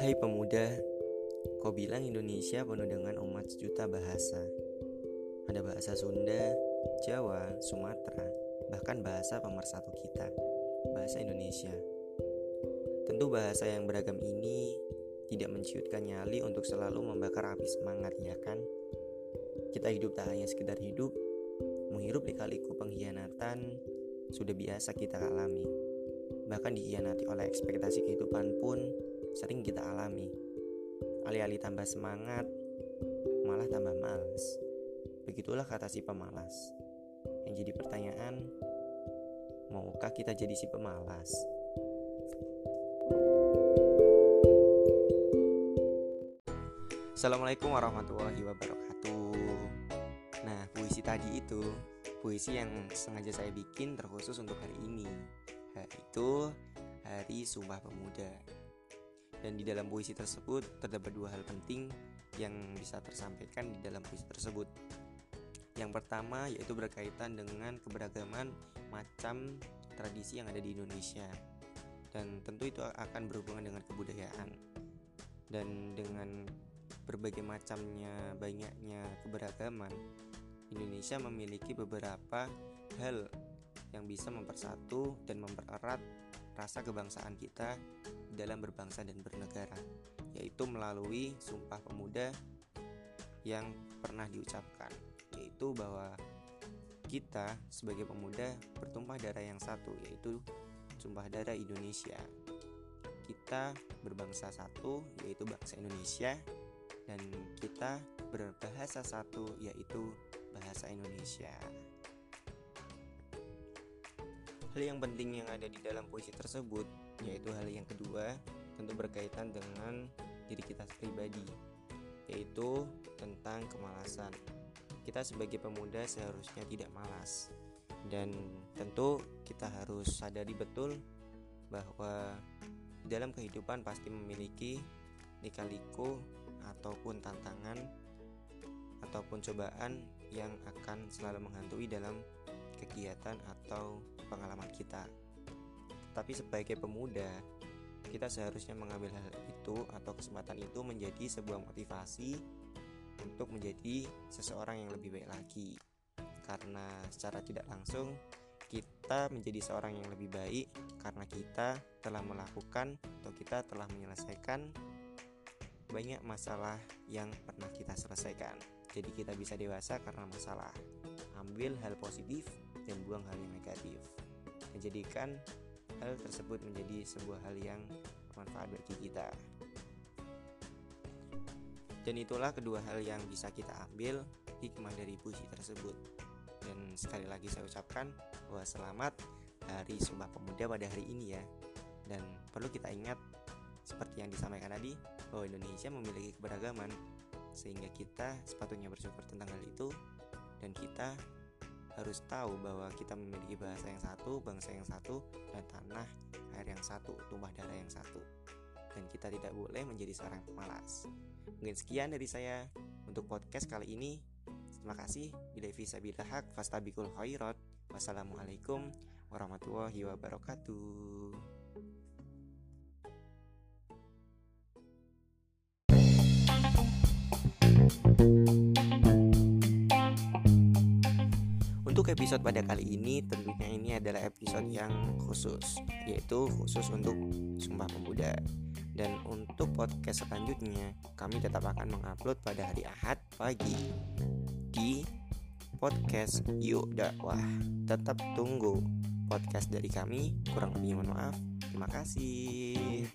Hai pemuda, kau bilang Indonesia penuh dengan umat sejuta bahasa. Ada bahasa Sunda, Jawa, Sumatera, bahkan bahasa pemersatu kita, bahasa Indonesia. Tentu bahasa yang beragam ini tidak menciutkan nyali untuk selalu membakar api semangat, ya kan? Kita hidup tak hanya sekedar hidup, menghirup di kaliku pengkhianatan, sudah biasa kita alami. Bahkan dikhianati oleh ekspektasi kehidupan pun sering kita alami. Alih-alih tambah semangat, malah tambah males. Begitulah kata si pemalas. Yang jadi pertanyaan, maukah kita jadi si pemalas? Assalamualaikum warahmatullahi wabarakatuh. Nah, puisi tadi itu puisi yang sengaja saya bikin terkhusus untuk hari ini yaitu Hari Sumpah Pemuda dan di dalam puisi tersebut terdapat dua hal penting yang bisa tersampaikan di dalam puisi tersebut. Yang pertama yaitu berkaitan dengan keberagaman macam tradisi yang ada di Indonesia. Dan tentu itu akan berhubungan dengan kebudayaan. Dan dengan berbagai macamnya banyaknya keberagaman Indonesia memiliki beberapa hal yang bisa mempersatu dan mempererat rasa kebangsaan kita dalam berbangsa dan bernegara, yaitu melalui Sumpah Pemuda yang pernah diucapkan, yaitu bahwa kita sebagai pemuda bertumpah darah yang satu, yaitu Sumpah Darah Indonesia. Kita berbangsa satu, yaitu bangsa Indonesia, dan kita berbahasa satu, yaitu bahasa Indonesia. Hal yang penting yang ada di dalam puisi tersebut yaitu hal yang kedua tentu berkaitan dengan diri kita pribadi yaitu tentang kemalasan. Kita sebagai pemuda seharusnya tidak malas dan tentu kita harus sadari betul bahwa dalam kehidupan pasti memiliki lika-liku ataupun tantangan ataupun cobaan yang akan selalu menghantui dalam kegiatan atau pengalaman kita. Tapi sebagai pemuda, kita seharusnya mengambil hal itu atau kesempatan itu menjadi sebuah motivasi untuk menjadi seseorang yang lebih baik lagi. Karena secara tidak langsung kita menjadi seorang yang lebih baik karena kita telah melakukan atau kita telah menyelesaikan banyak masalah yang pernah kita selesaikan. Jadi kita bisa dewasa karena masalah. Ambil hal positif dan buang hal yang negatif. Menjadikan hal tersebut menjadi sebuah hal yang bermanfaat bagi kita. Dan itulah kedua hal yang bisa kita ambil hikmah dari puisi tersebut. Dan sekali lagi saya ucapkan bahwa selamat Hari Sumpah Pemuda pada hari ini ya. Dan perlu kita ingat seperti yang disampaikan tadi bahwa Indonesia memiliki keberagaman sehingga kita sepatutnya bersyukur tentang hal itu dan kita harus tahu bahwa kita memiliki bahasa yang satu, bangsa yang satu, dan tanah air yang satu, tumpah darah yang satu. Dan kita tidak boleh menjadi seorang pemalas. Mungkin sekian dari saya untuk podcast kali ini. Terima kasih. Bila bisa bila hak, fastabikul khairat. Wassalamualaikum warahmatullahi wabarakatuh. Episode pada kali ini tentunya ini adalah episode yang khusus Yaitu khusus untuk Sumpah Pemuda. Dan untuk podcast selanjutnya kami tetap akan mengupload pada hari Ahad pagi Di podcast Yuk Dakwah. Tetap tunggu podcast dari kami. Kurang lebih mohon maaf. Terima kasih